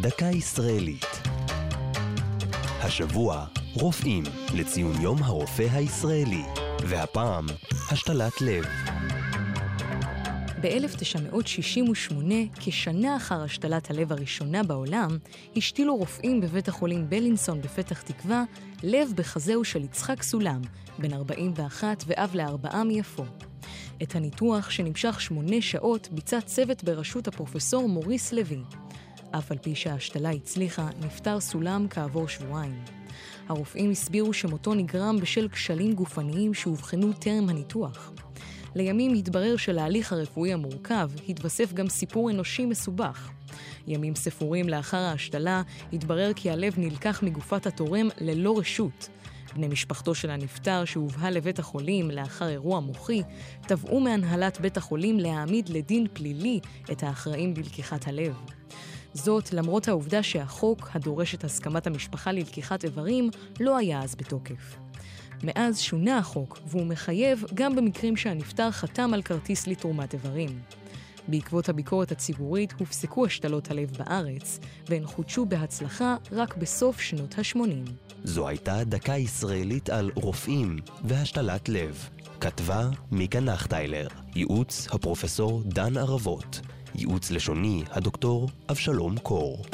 דקה ישראלית. השבוע, רופאים לציון יום הרופא הישראלי. והפעם, השתלת לב. ב-1968, כשנה אחר השתלת הלב הראשונה בעולם, השתילו רופאים בבית החולים בלינסון בפתח תקווה לב בחזהו של יצחק סולם, בן 41 ואב לארבעה מיפו. את הניתוח, שנמשך שמונה שעות, ביצע צוות בראשות הפרופסור מוריס לוי. אף על פי שההשתלה הצליחה, נפטר סולם כעבור שבועיים. הרופאים הסבירו שמותו נגרם בשל כשלים גופניים שאובחנו טרם הניתוח. לימים התברר שלהליך הרפואי המורכב התווסף גם סיפור אנושי מסובך. ימים ספורים לאחר ההשתלה התברר כי הלב נלקח מגופת התורם ללא רשות. בני משפחתו של הנפטר, שהובהל לבית החולים לאחר אירוע מוחי, תבעו מהנהלת בית החולים להעמיד לדין פלילי את האחראים ללקיחת הלב. זאת למרות העובדה שהחוק, הדורש את הסכמת המשפחה ללקיחת איברים, לא היה אז בתוקף. מאז שונה החוק, והוא מחייב גם במקרים שהנפטר חתם על כרטיס לתרומת איברים. בעקבות הביקורת הציבורית הופסקו השתלות הלב בארץ, והן חודשו בהצלחה רק בסוף שנות ה-80. זו הייתה דקה ישראלית על רופאים והשתלת לב. כתבה מיקה נחטיילר, ייעוץ הפרופסור דן ערבות, ייעוץ לשוני הדוקטור אבשלום קור.